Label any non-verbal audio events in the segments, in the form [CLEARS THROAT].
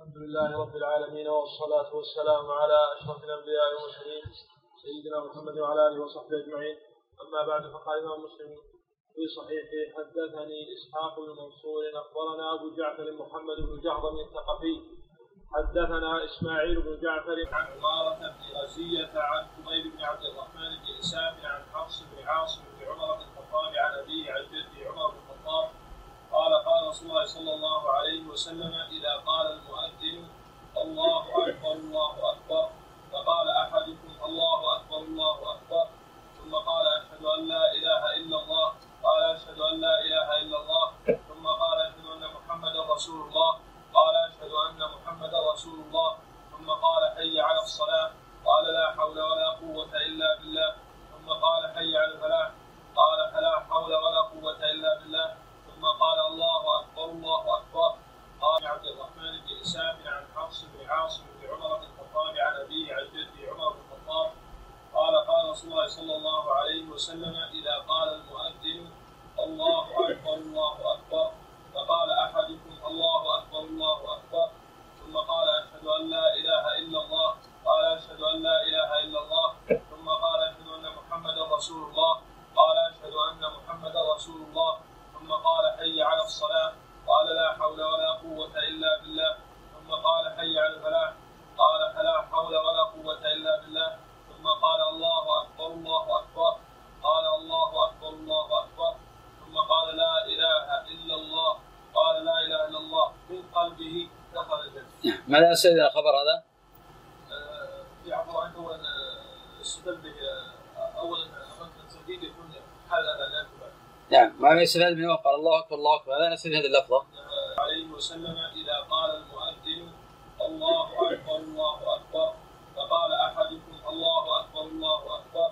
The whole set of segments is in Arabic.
الحمد لله رب العالمين والصلاة والسلام على أشرف الأنبياء والمرسلين سيدنا محمد وعلى آله وصحبه أجمعين. أما بعد فقال الإمام مسلم في صحيحه حدثني إسحاق بن منصور أخبرنا أبو جعفر محمد بن جعفر الثقفي حدثنا إسماعيل بن جعفر عن عمارة بن غزية عن حميد بن عبد الرحمن بن إسام عن حفص بن عاصم بن عمر بن الخطاب عن أبيه عن جده عمر بن الخطاب قال قال رسول الله صلى الله عليه وسلم إذا قال المؤذن الله أكبر الله أكبر. فقال أحدكم الله أكبر الله أكبر. ثم قال أشهد أن لا إله إلا الله. قال أشهد أن لا إله إلا الله. ثم قال أشهد أن محمدا رسول الله. قال أشهد أن محمدا رسول الله. ثم قال حي على الصلاة. قال لا حول ولا قوة إلا بالله. ثم قال حي على الفلاح. قال فلا حول ولا قوة إلا بالله. ثم قال الله أكبر الله أكبر. قال عبد الرحمن بن إسام عن حفص بن عاصم بن عمر بن الخطاب عن أبيه عن جده عمر بن الخطاب. قال قال رسول الله صلى الله عليه وسلم إذا قال المؤذن الله أكبر الله أكبر. فقال أحدكم الله أكبر الله أكبر. ثم قال أشهد أن لا إله إلا الله. قال أشهد أن لا إله إلا الله. ثم قال أشهد أن محمدا رسول الله. قال أشهد أن محمدا رسول الله. ثم قال حي على الصلاة. قال لا حول ولا قوة إلا بالله. ثم قال حي على الفلاح. قال فلا حول ولا قوة إلا بالله. ثم قال الله أكبر الله أكبر. قال الله أكبر الله أكبر. ثم قال لا إله إلا الله. قال لا إله إلا الله. من قلبه دخل الجنة. ماذا استدل الخبر هذا؟ آه، يعبر عنه استدل به آه، أولا مثلا سديد يكون حال لا يكون نعم. ما يستفاد منه؟ قال الله أكبر الله أكبر. هذا نستفيد هذه اللفظة. عليه وسلم إذا قال المؤذن الله أكبر الله أكبر فقال أحدكم الله أكبر الله أكبر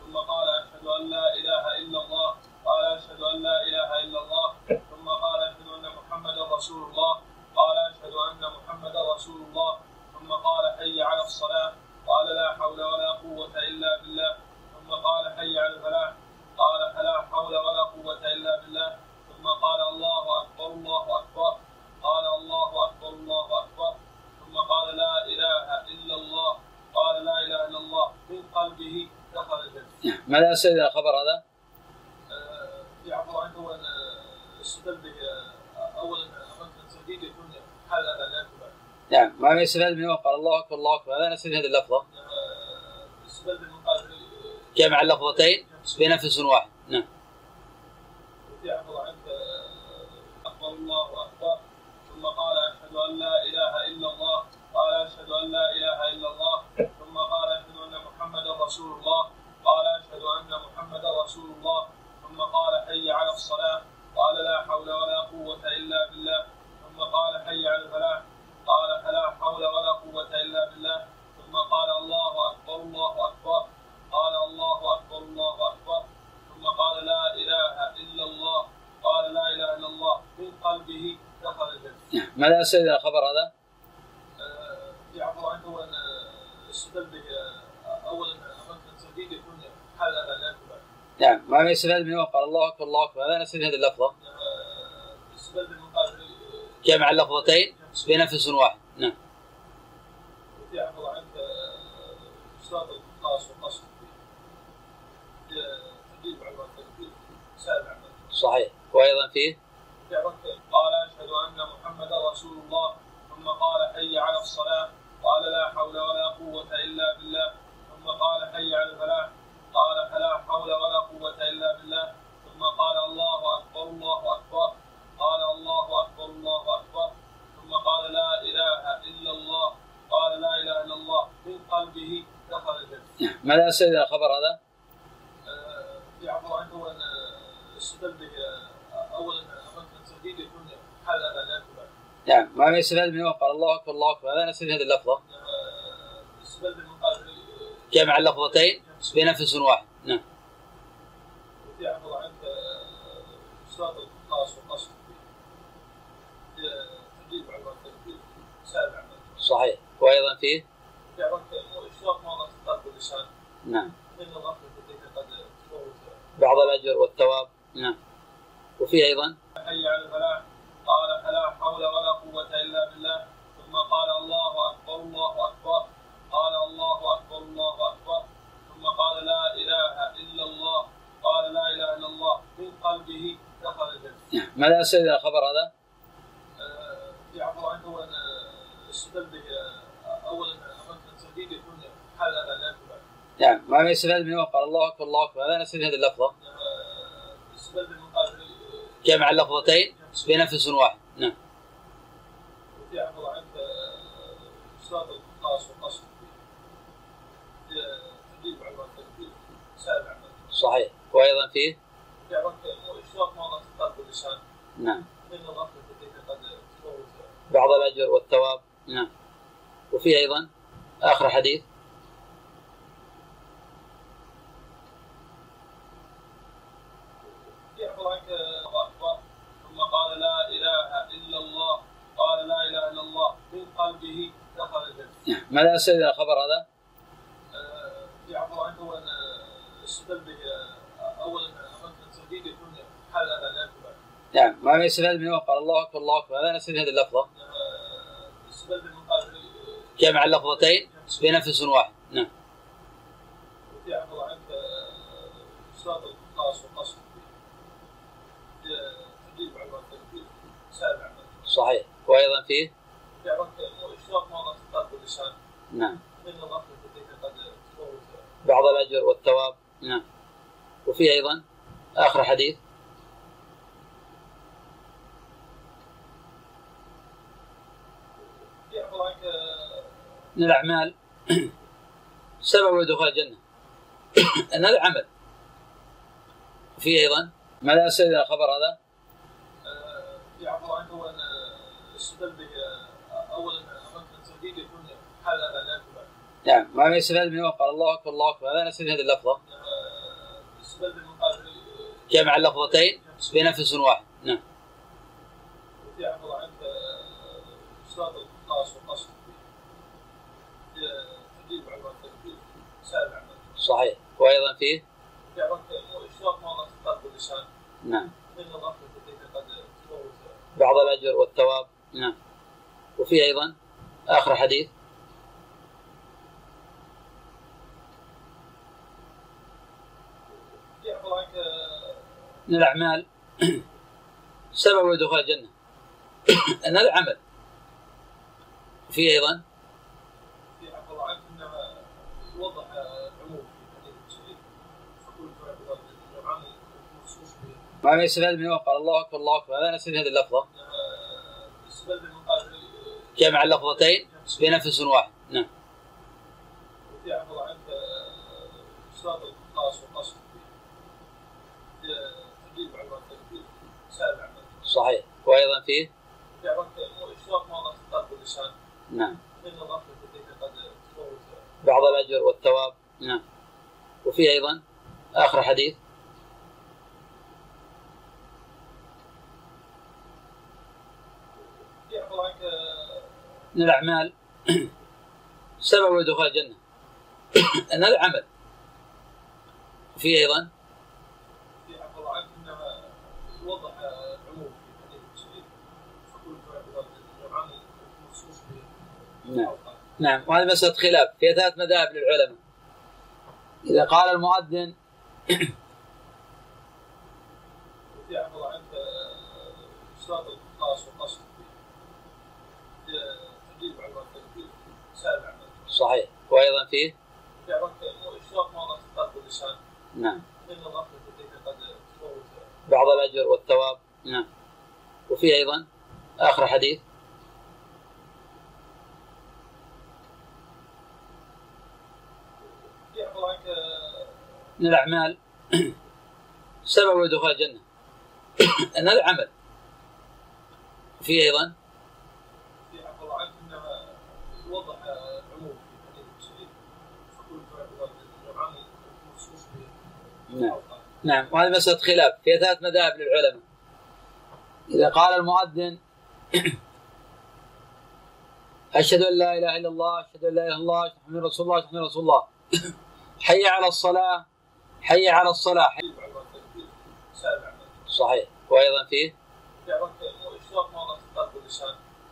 ثم قال أشهد أن لا إله إلا الله قال أشهد أن لا إله إلا الله ثم قال أشهد أن محمدا رسول الله قال أشهد أن محمدا رسول الله ثم قال حي على الصلاة قال لا حول ولا قوة إلا بالله ثم قال حي على الفلاح قال فلا حول ولا قوة إلا بالله ثم قال الله أكبر الله أكبر قال الله أكبر الله أكبر ثم قال لا إله إلا الله قال لا إله إلا الله من قلبه دخل الجنة. ماذا استدل الخبر هذا؟ آه، يعبر عنه أن استدل به أولا مثلا سديد يكون حال لا يكون. نعم ما يستفاد منه؟ قال الله أكبر الله أكبر. هذا نستفيد هذه اللفظة. آه، جمع اللفظتين بنفس واحد نعم يعبر عنك أكبر الله أكبر ثم قال أشهد أن لا إله إلا الله قال أشهد أن لا إله إلا الله ثم قال أشهد أن محمدا رسول الله قال أشهد أن محمدا رسول الله ثم قال حي على الصلاة قال لا حول ولا قوة إلا بالله ثم قال حي على الفلاح قال فلا حول ولا قوة إلا بالله ثم قال الله أكبر الله أكبر قال الله أكبر الله أكبر ثم قال لا إله إلا الله قال لا إله إلا الله من قلبه دخل ماذا استدل الخبر هذا؟ آه، يعبر عنه أن استدل به آه، أولا مثلا سديد يكون حال لا يكون نعم ما يستفاد منه قال الله أكبر الله أكبر. هذا نستفيد هذه اللفظة؟ آه، قال جمع اللفظتين بنفس واحد نعم يعبر عنك اشتراط الخاص والقصد تجيب على التكبير سابع صحيح وأيضا فيه قال اشهد ان محمدا رسول الله ثم قال حي على الصلاه قال لا حول ولا قوه الا بالله ثم قال حي على الفلاح قال فلا حول ولا قوه الا بالله ثم قال الله اكبر الله اكبر قال الله اكبر الله اكبر ثم قال لا اله الا الله قال لا اله الا الله من قلبه دخل الجنه ماذا استدل الخبر هذا؟ آه، يعبر عنه ان استدل به آه، اولا مثلا سديد يكون حال لا نعم ما يستفاد منه قال الله أكبر الله أكبر. هذا نستفيد هذه اللفظة. آه، جمع اللفظتين بنفس واحد. وفي أيضا. حي على الفلاح. قال فلا حول ولا قوة إلا بالله. ثم قال الله أكبر الله أكبر. قال الله أكبر الله أكبر. ثم قال لا إله إلا الله. قال لا إله إلا الله. من قلبه دخل الجنة. نعم. ماذا استدل الخبر هذا؟ آه، يعبر عنه ان آه، استدل به آه، اولا التهديد يكون حال لا يكون نعم. ما يستفاد من قال الله أكبر الله أكبر. هذا نستفيد هذه اللفظة. جمع اللفظتين بنفس واحد. نعم. صحيح. وأيضا فيه نعم. بعض الأجر والثواب. نعم. وفيه أيضا آخر حديث يعبر عنك الله اكبر ثم قال لا اله الا الله قال لا اله الا الله من قلبه دخل ماذا استدل الخبر هذا؟ يعبر عنه به آه، اولا اماكن التهديد يكون حال لا نعم ما يستفاد منه قال الله أكبر الله أكبر. هذا نستدل هذه اللفظة. آه، من قال جمع اللفظتين بنفس واحد نعم يعبر عنك اشتراط القاص والقصد تهديد بعد التهديد سابع صحيح وأيضا فيه يعبر عنك اشتراط موضع القلب واللسان نعم من الغفله التي قد تفوت بعض الاجر والثواب نعم وفيه أيضا آخر حديث. من الأعمال [CLEARS THROAT] سبب دخول الجنة. [CLEARS THROAT] إن هذا عمل وفيه أيضا ماذا استدل الخبر هذا؟ يعبر عنه به آه، اولا اماكن التهديد يكون حال لا يكون نعم ما يستفاد منه. قال الله أكبر الله أكبر هذا نستدل هذه اللفظة. آه، استدل به من قال جمع اللفظتين بنفس واحد. نعم. صحيح. وأيضا فيه؟ نعم. بعض الأجر والثواب. نعم. وفيه أيضا آخر حديث يعبر عنك من الاعمال [CLEARS THROAT] سبب دخول الجنة. [CLEARS THROAT] أن هذا عمل. في به. ما يستفاد منه قال الله أكبر الله أكبر. هذا نستدل هذه اللفظة. من جمع اللفظتين بنفس واحد. نعم. صحيح. وأيضا فيه؟ نعم. بعض الأجر والثواب. نعم. وفيه أيضا آخر حديث. من الأعمال سبب دخول الجنة. [COUGHS] إن هذا عمل وفيه أيضا نعم. نعم وهذه مسألة خلاف. فيها ثلاث مذاهب للعلماء. إذا قال المؤذن صحيح. وأيضا فيه؟ نعم. بعض الأجر والثواب. نعم. وفيه أيضا آخر حديث يعبر عنك من الأعمال [CLEARS THROAT] سبب دخول الجنة. [CLEARS THROAT] أن هذا عمل أيضا في به نعم. نعم. وهذه مسألة خلاف. فيها ثلاث مذاهب للعلماء. إذا قال المؤذن [CLEARS THROAT] أشهد أن لا إله إلا الله أشهد أن لا إله إلا الله أشهد أن محمدا رسول الله أشهد أن رسول الله حي على الصلاة حي على الصلاة حي... صحيح. وأيضا فيه؟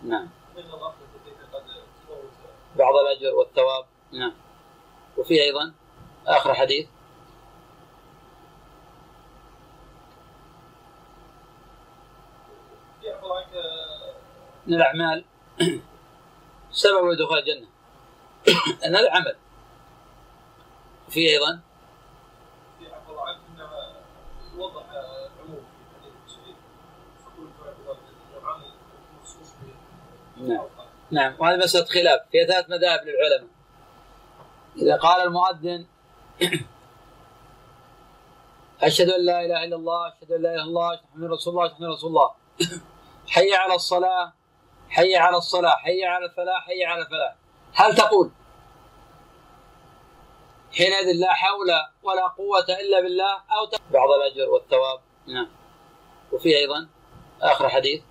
نعم. بعض الأجر والثواب. نعم. وفيه أيضا آخر حديث. من الأعمال سبب دخول الجنة. [COUGHS] أن هذا عمل في أيضا نعم نعم وهذه مسألة خلاف فيها ثلاث مذاهب للعلماء. إذا قال المؤذن أشهد أن لا إله إلا الله أشهد أن لا إله إلا الله أشهد أن رسول الله أشهد أن رسول الله. حي على الصلاة حي على الصلاة حي على الفلاح حي على الفلاح. هل تقول حينئذ لا حول ولا قوة إلا بالله أو بعض الأجر والثواب؟ نعم. وفي أيضا آخر حديث.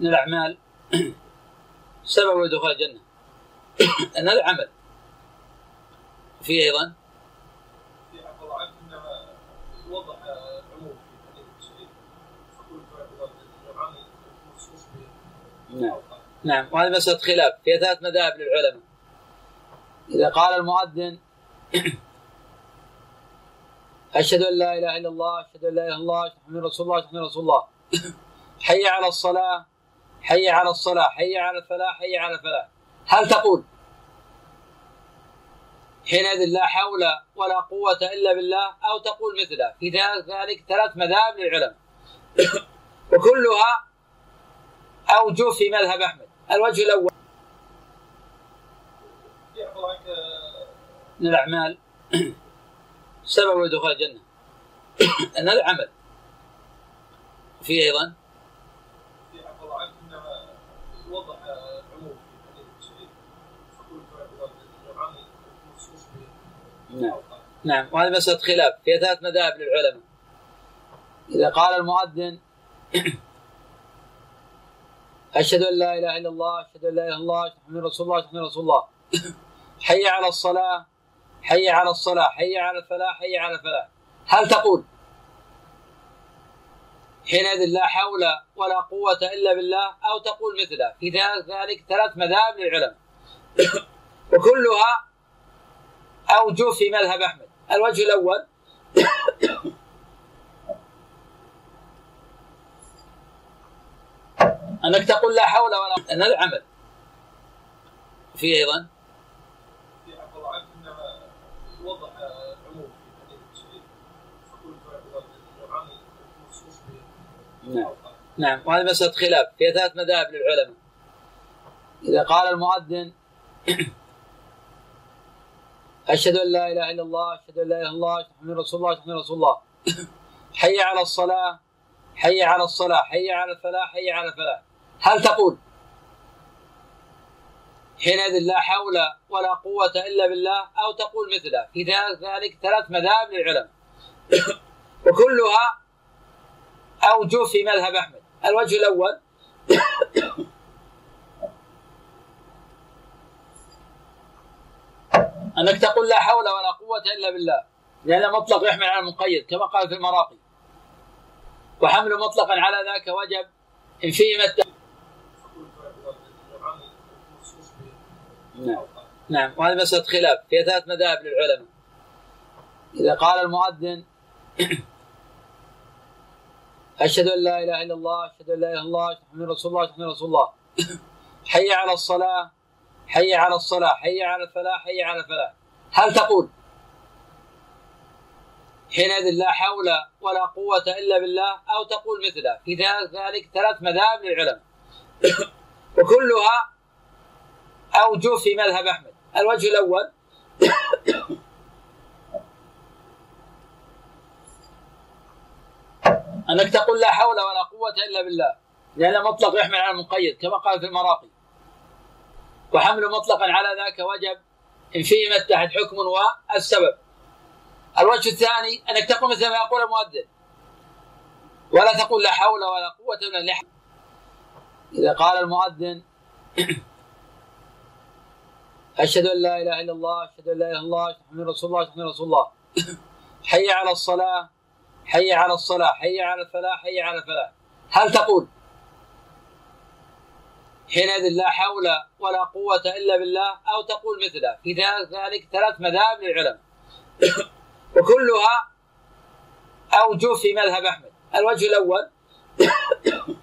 من الأعمال [CLEARS THROAT] سبب دخول الجنة. [CLEARS THROAT] أن هذا عمل في أيضا نعم. نعم. وهذه مسألة خلاف. فيها ثلاث مذاهب للعلماء. إذا قال المؤذن [CLEARS THROAT] أشهد أن لا إله إلا الله أشهد أن لا إله إلا الله أشهد أن رسول الله أشهد أن رسول الله حي على الصلاة حي على الصلاة حي على الفلاح حي على الفلاح. هل تقول حينئذ لا حول ولا قوة إلا بالله أو تقول مثله في ذلك ثلاث مذاهب للعلماء. [COUGHS] وكلها أوجه في مذهب أحمد. الوجه الأول. من الأعمال سبب دخول الجنة. [COUGHS] أن هذا عمل في أيضا نعم نعم وهذه مسألة خلاف. فيها ثلاث مذاهب للعلماء. إذا قال المؤذن أشهد أن لا إله إلا الله أشهد أن لا إله إلا الله أشهد أن رسول الله أشهد رسول الله. حي على الصلاة حي على الصلاة حي على الفلاح حي على الفلاح. هل تقول حينئذ لا حول ولا قوة إلا بالله؟ أو تقول مثله. في ذلك ثلاث مذاهب للعلماء. وكلها أوجه في مذهب أحمد. الوجه الأول [COUGHS] أنك تقول لا حول ولا أن هذا عمل في أيضا. نعم. نعم. وهذه مسألة خلاف. فيها ثلاث مذاهب للعلماء. إذا قال المؤذن أشهد أن لا إله إلا الله أشهد أن لا إله إلا الله أشهد أن رسول الله أشهد أن رسول الله. [COUGHS] حي على الصلاة حي على الصلاة حي على الفلاح حي على الفلاح. هل تقول حينئذ لا حول ولا قوة إلا بالله أو تقول مثله في ذلك ثلاث مذاهب للعلماء. [COUGHS] وكلها أوجه في مذهب أحمد. الوجه الأول أنك تقول لا حول ولا قوة إلا بالله. لأن مطلق يحمل على المقيد كما قال في المراقي. وحمل مطلقا على ذاك وجب الجمعان مخصوص به نعم. نعم. وهذه مسألة خلاف. فيها ثلاث مذاهب للعلماء. إذا قال المؤذن أشهد أن لا إله إلا الله أشهد أن لا إله إلا الله أشهد أن رسول الله أشهد أن رسول الله حي على الصلاة حي على الصلاة حي على الفلاح حي على الفلاح. هل تقول حينئذ لا حول ولا قوة إلا بالله أو تقول مثله في ذلك ثلاث مذاهب للعلماء؟ [COUGHS] وكلها أوجه في مذهب أحمد. الوجه الأول [COUGHS] أنك تقول لا حول ولا قوة إلا بالله لأن مطلق يحمل على المقيد كما قال في المراقي. وحمل مطلقا على ذاك وجب إن فيه اتحد حكم والسبب. الوجه الثاني أنك تقول مثل ما يقول المؤذن. ولا تقول لا حول ولا قوة إلا بالله. إذا قال المؤذن أشهد أن لا إله إلا الله أشهد أن لا إله إلا الله أن رسول الله أن رسول الله. حي على الصلاة حي على الصلاة حي على الفلاح حي على الفلاح. هل تقول حينئذ لا حول ولا قوة إلا بالله أو تقول مثله. في ذلك ثلاث مذاهب للعلماء. [COUGHS] وكلها أوجه في مذهب أحمد. الوجه الأول [COUGHS]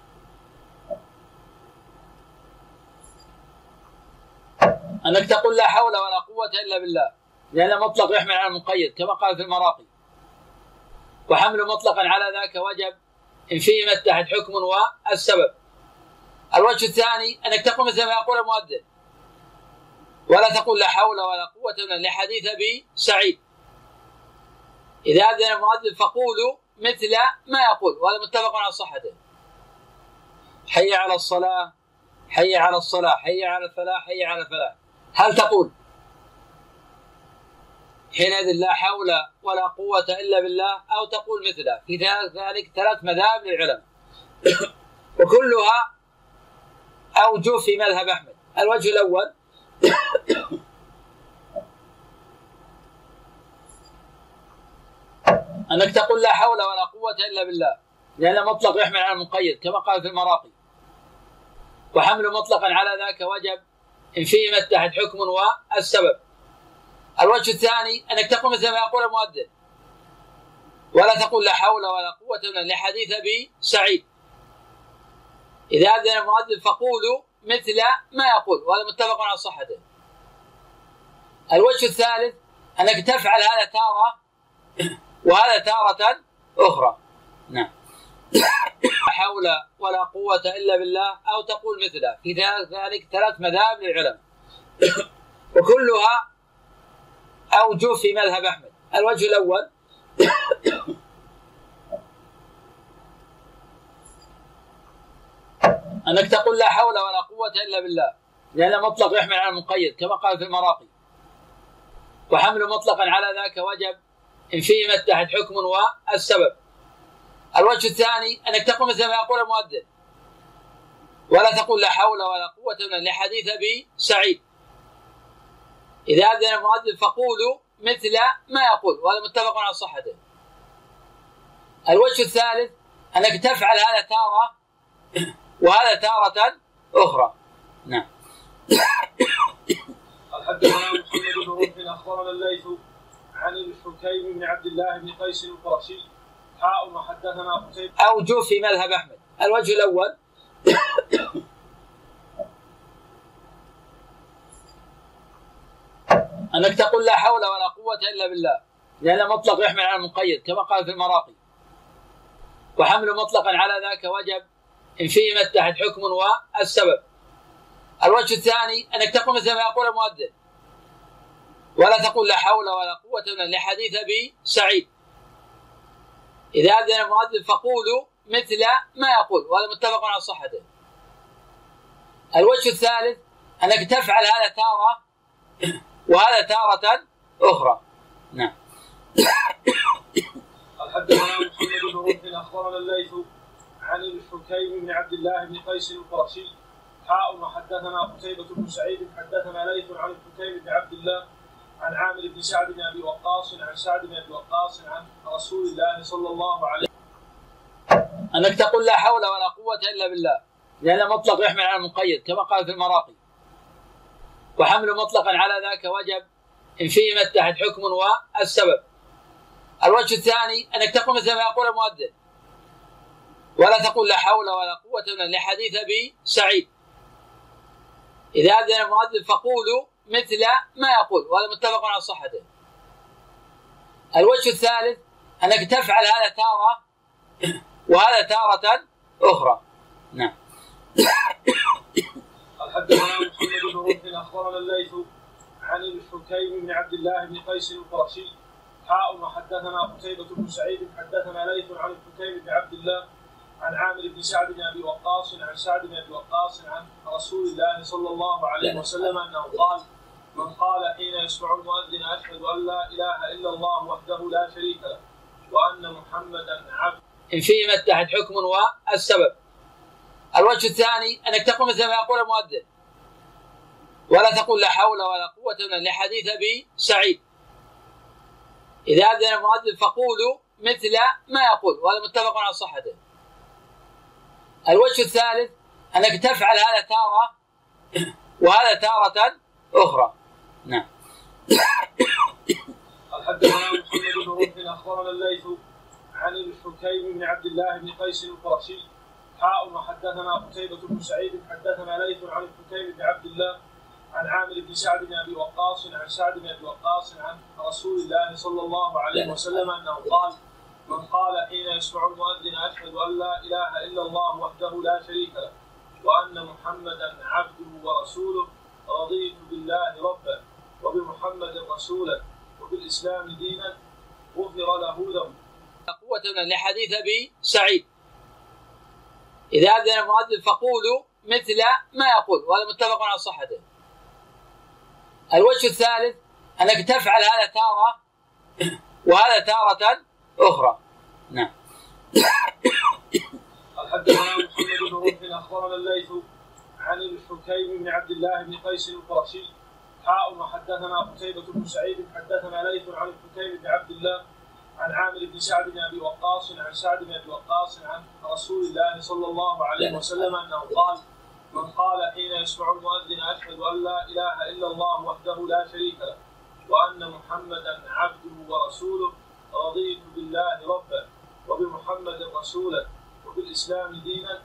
أنك تقول لا حول ولا قوة إلا بالله. لأن مطلق يحمل على المقيد كما قال في المراقي. وحمل مطلقا على ذاك وجب إن فيه ما اتحد حكم والسبب. الوجه الثاني أنك تقول مثل ما يقول المؤذن. ولا تقول لا حول ولا قوة إلا لحديث أبي سعيد. إذا أذن المؤذن فقولوا مثل ما يقول وهذا متفق على صحته. حي على الصلاة حي على الصلاة حي على الفلاح حي على الفلاح. هل تقول حينئذ لا حول ولا قوة إلا بالله أو تقول مثله في ذلك ثلاث مذاهب للعلماء. [COUGHS] وكلها أوجه في مذهب أحمد. الوجه الأول [COUGHS] أنك تقول لا حول ولا قوة إلا بالله لأن مطلق يحمل على المقيد كما قال في المراقي. وحمل مطلقا على ذاك وجب إن فيه ما اتحد حكم والسبب. الوجه الثاني أنك تقول مثل ما يقول المؤذن. ولا تقول لا حول ولا قوة إلا لحديث أبي سعيد. إذا أذن المؤذن فقولوا مثل ما يقول وهذا متفق على صحته. الوجه الثالث أنك تفعل هذا تارة وهذا تارة أخرى. نعم. لا حول ولا قوة إلا بالله أو تقول مثله. في ذلك ثلاث مذاهب للعلماء. وكلها أوجه في مذهب أحمد. الوجه الأول أنك تقول لا حول ولا قوة إلا بالله. لأن مطلق يحمل على المقيد كما قال في المراقي. وحمل مطلقا على ذاك وجب إن فيه ما اتحد حكم والسبب. الوجه الثاني أنك تقول مثل ما يقول المؤذن. ولا تقول لا حول ولا قوة إلا لحديث أبي سعيد. إذا أذن المؤذن فقولوا مثل ما يقول وهذا متفق على صحته. الوجه الثالث أنك تفعل هذا تارة وهذا تارة أخرى. نعم. حدثنا محمد بن رمح أخبرنا الليث عن الحكيم بن عبد الله بن قيس القرشي. حاء وحدثنا قتيبة. أوجه في مذهب أحمد. الوجه الأول. أنك تقول لا حول ولا قوة إلا بالله. لأن مطلق يحمل على المقيد كما قال في المراقي. وحمل مطلقا على ذاك وجب إن فيه ما اتحد حكم والسبب. الوجه الثاني أنك تقول مثل ما يقول المؤذن. ولا تقول لا حول ولا قوة إلا لحديث أبي سعيد. إذا أذن المؤذن فقولوا مثل ما يقول وهذا متفق على صحته. الوجه الثالث أنك تفعل هذا تارة وهذا تارة أخرى. نعم. حدثنا محمد بن رمح أخبرنا الليث عن الحكيم بن عبد الله بن قيس القرشي. حاء وحدثنا قتيبة بن سعيد حدثنا ليث عن الحكيم بن عبد الله عن عامر بن سعد بن أبي وقاص عن سعد بن أبي وقاص عن رسول الله صلى الله عليه وسلم. أنك تقول لا حول ولا قوة إلا بالله. لأن مطلق يحمل على المقيد كما قال في المراقي. وحمل مطلقا على ذاك وجب إن فيه ما اتحد حكم والسبب. الوجه الثاني أنك تقول مثل ما يقول المؤذن. ولا تقول لا حول ولا قوة إلا لحديث أبي سعيد. إذا أذن المؤذن فقولوا مثل ما يقول وهذا متفق على صحته. الوجه الثالث أنك تفعل هذا تارة وهذا تارة أخرى. نعم. حدثنا بن أخبرنا الليث عن الحكيم بن عبد الله بن قيس القرشي. حاء وحدثنا قتيبة بن سعيد حدثنا ليث عن الحكيم بن عبد الله عن عامر بن سعد بن أبي وقاص عن سعد بن أبي وقاص عن رسول الله صلى الله عليه وسلم أنه قال من قال حين يسمع المؤذن أشهد أن لا إله إلا الله وحده لا شريك له وأن محمدا عبد إن فيه ما اتحد حكم والسبب. الوجه الثاني أنك تقول مثل ما يقول المؤذن. ولا تقول لا حول ولا قوة إلا لحديث أبي سعيد إذا أذن المؤذن فقولوا مثل ما يقول وهذا متفق على صحته. الوجه الثالث أنك تفعل هذا تارة [COUGHS] وهذا تارة أخرى. نعم. حدثنا بن أخبرنا الليث عن الحكيم بن عبد الله بن قيس القرشي. حاء وحدثنا قتيبة بن سعيد. حدثنا ليث عن الحكيم بن عبد الله عن عامر بن سعد بن أبي وقاص عن سعد بن أبي وقاص عن رسول الله صلى الله عليه وسلم أنه قال من قال حين يسمع المؤذن أشهد أن لا إله إلا الله وحده لا شريك له وأن محمدا عبده ورسوله رضيت بالله ربا وبمحمد رسولا وبالإسلام دينا غفر له ذنب. قوة لحديث أبي سعيد. إذا أذن المؤذن فقولوا مثل ما يقول وهذا متفق على صحته. الوجه الثالث أنك تفعل هذا تارة وهذا تارة أخرى. نعم. حدثنا محمد بن روح أخبرنا الليث عن الحكيم بن عبد الله بن قيس القرشي حاء وحدثنا قتيبة بن سعيد حدثنا ليث عن الحكيم بن عبد الله عن عامر بن سعد بن أبي وقاص عن سعد بن أبي وقاص عن رسول الله صلى الله عليه وسلم أنه قال من قال حين يسمع المؤذن أشهد أن لا إله إلا الله وحده لا شريك له وأن محمدا عبده ورسوله رضيت بالله ربا وبمحمد رسولا وبالإسلام دينا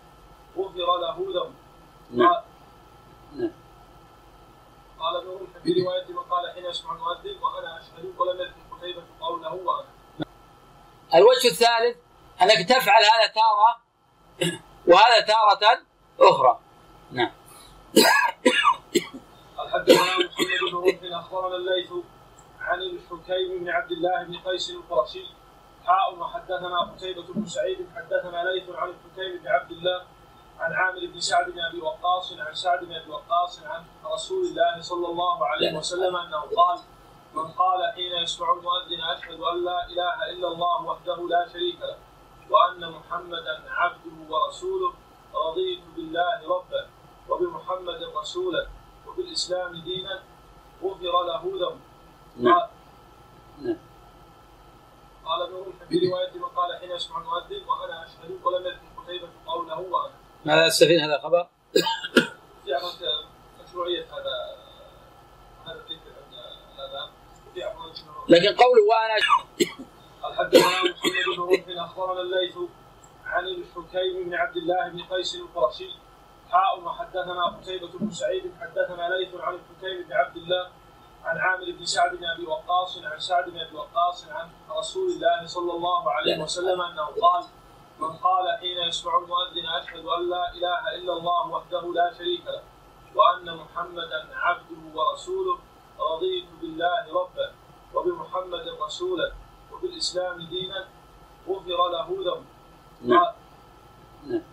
غفر له ذنب. نعم. نعم. قال ابن رمح في روايه من قال حين يسمع المؤذن وأنا أشهد ولم يذكر قتيبة قوله وأنا. الوجه الثالث أنك تفعل هذا تارة وهذا تارة أخرى. نعم. حدثنا محمد بن رمح أخبرنا الليث عن الحكيم بن عبد الله بن قيس القرشي حاء وحدثنا قتيبة بن سعيد حدثنا ليث عن الحكيم بن عبد الله عن عامر بن سعد بن أبي وقاص عن سعد بن أبي وقاص عن رسول الله صلى الله عليه وسلم أنه قال من قال حين يسمع المؤذن أشهد أن لا إله إلا الله وحده لا شريك له وأن محمدا عبده ورسوله رضيت بالله ربا وبمحمد رسولا وبالإسلام دينا غفر له ذنب. نعم. قال ابن في رواية من قال حين يسمع المؤذن وأنا أشهد ولم يذكر قتيبة قوله وأنا. ماذا استفيد هذا الخبر؟ في مشروعية هذا هذا الذكر عند الاذان لكن قوله وانا حدثنا محمد بن روح أخبرنا الليث عن الحكيم بن عبد الله بن قيس القرشي حاء وحدثنا قتيبة بن سعيد حدثنا ليث عن الحكيم بن عبد الله عن عامر بن سعد بن أبي وقاص عن سعد بن أبي وقاص عن رسول الله صلى الله عليه وسلم أنه قال من قال حين يسمع المؤذن أشهد أن لا إله إلا الله وحده لا شريك له وأن محمدا عبده ورسوله رضيت بالله ربا وبمحمد رسولا وبالإسلام دينا غفر له ذنب. نعم. نعم.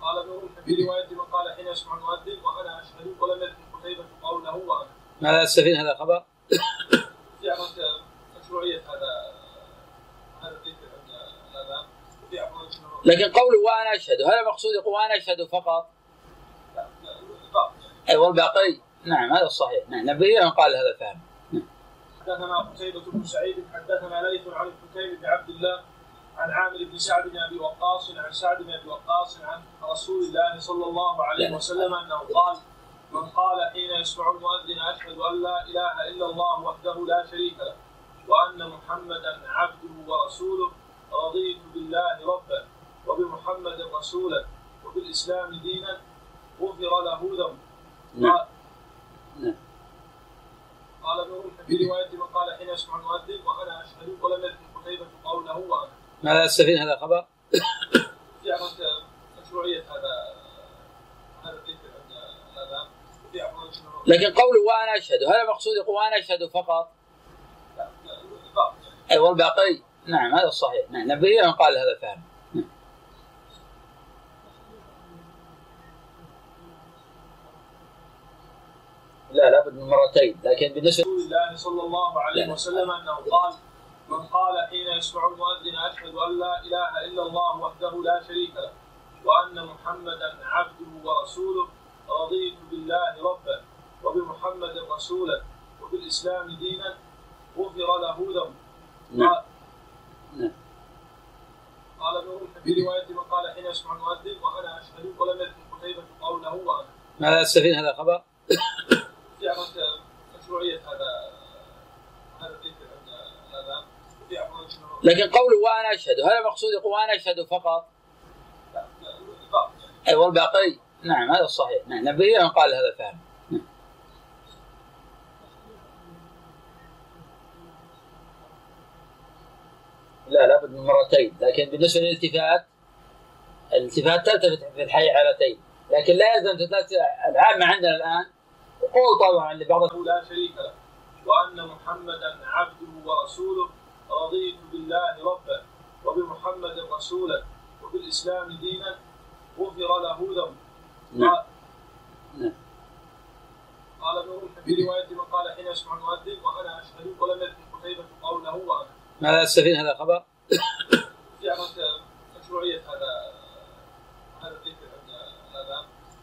قال ابن في روايه من قال حين يسمع المؤذن وأنا أشهد ولم يذكر قتيبة قوله وأنا. ماذا استفيد هذا الخبر؟ في مشروعية هذا وفي لكن قوله وأنا أشهد هل المقصود يقول وأنا أشهد فقط؟ أي والباقي؟ نعم هذا الصحيح نعم نبي من قال هذا فهم حدثنا قتيبة بن سعيد حدثنا ليث عن الحكيم بن عبد الله عن عامر بن سعد بن أبي وقاص عن سعد بن أبي وقاص عن رسول الله صلى الله عليه وسلم أنه قال من قال حين يسمع المؤذن أشهد أن لا إله إلا الله وحده لا شريك له وأن محمدا عبده ورسوله رضيت بالله ربا وبمحمد رسولا وبالإسلام دينا غفر له ذنب. نعم. نعم. قال ابن رمح في رواية من قال حين يسمع المؤذن وأنا أشهد ولم يذكر قتيبة قوله وأنا. ماذا أستفيد هذا الخبر؟ في مشروعية هذا هذا الذكر عند الاذان وفي لكن قوله وأنا أشهد. هل المقصود يقول وأنا أشهد فقط؟ أي والباقي نعم هذا الصحيح نعم نبي من قال هذا فهم لا لابد من مرتين لكن بالنسبة رسول الله صلى الله عليه وسلم أنه قال من قال حين يسمع المؤذن أشهد أن لا إله إلا الله وحده لا شريك له وأن محمدا عبده ورسوله رضيت بالله ربا. وبمحمد رسولا وبالإسلام دينا غفر له ذنب. نعم. نعم. قال ابن رمح في روايه من قال حين يسمع المؤذن وأنا أشهد ولم يذكر قتيبة قوله وأنا. ماذا استفيد هذا الخبر؟ في مشروعية هذا هذا الذكر عند الاذان وفي لكن قوله وأنا أشهد هل المقصود يقول وأنا أشهد فقط؟ أي والباقي نعم هذا الصحيح نعم نبي من قال هذا فهم لا لابد من مرتين. لكن بالنسبة للالتفات الالتفات تلتفت في الحيعلتين لكن لا يلزم العامه عندنا الآن. قول طبعا لبعض لا شريك له. وأن محمدا عبده ورسوله رضيت بالله ربا وبمحمد رسولا وبالإسلام دينا غفر له ذنب. نعم. نعم. قال ابن في روايه من قال حين يسمع المؤذن وأنا اشهد ولم يذكر قتيبة قوله وأنا. ماذا تستفيد هذا الخبر؟ في مشروعية هذا هذا الذكر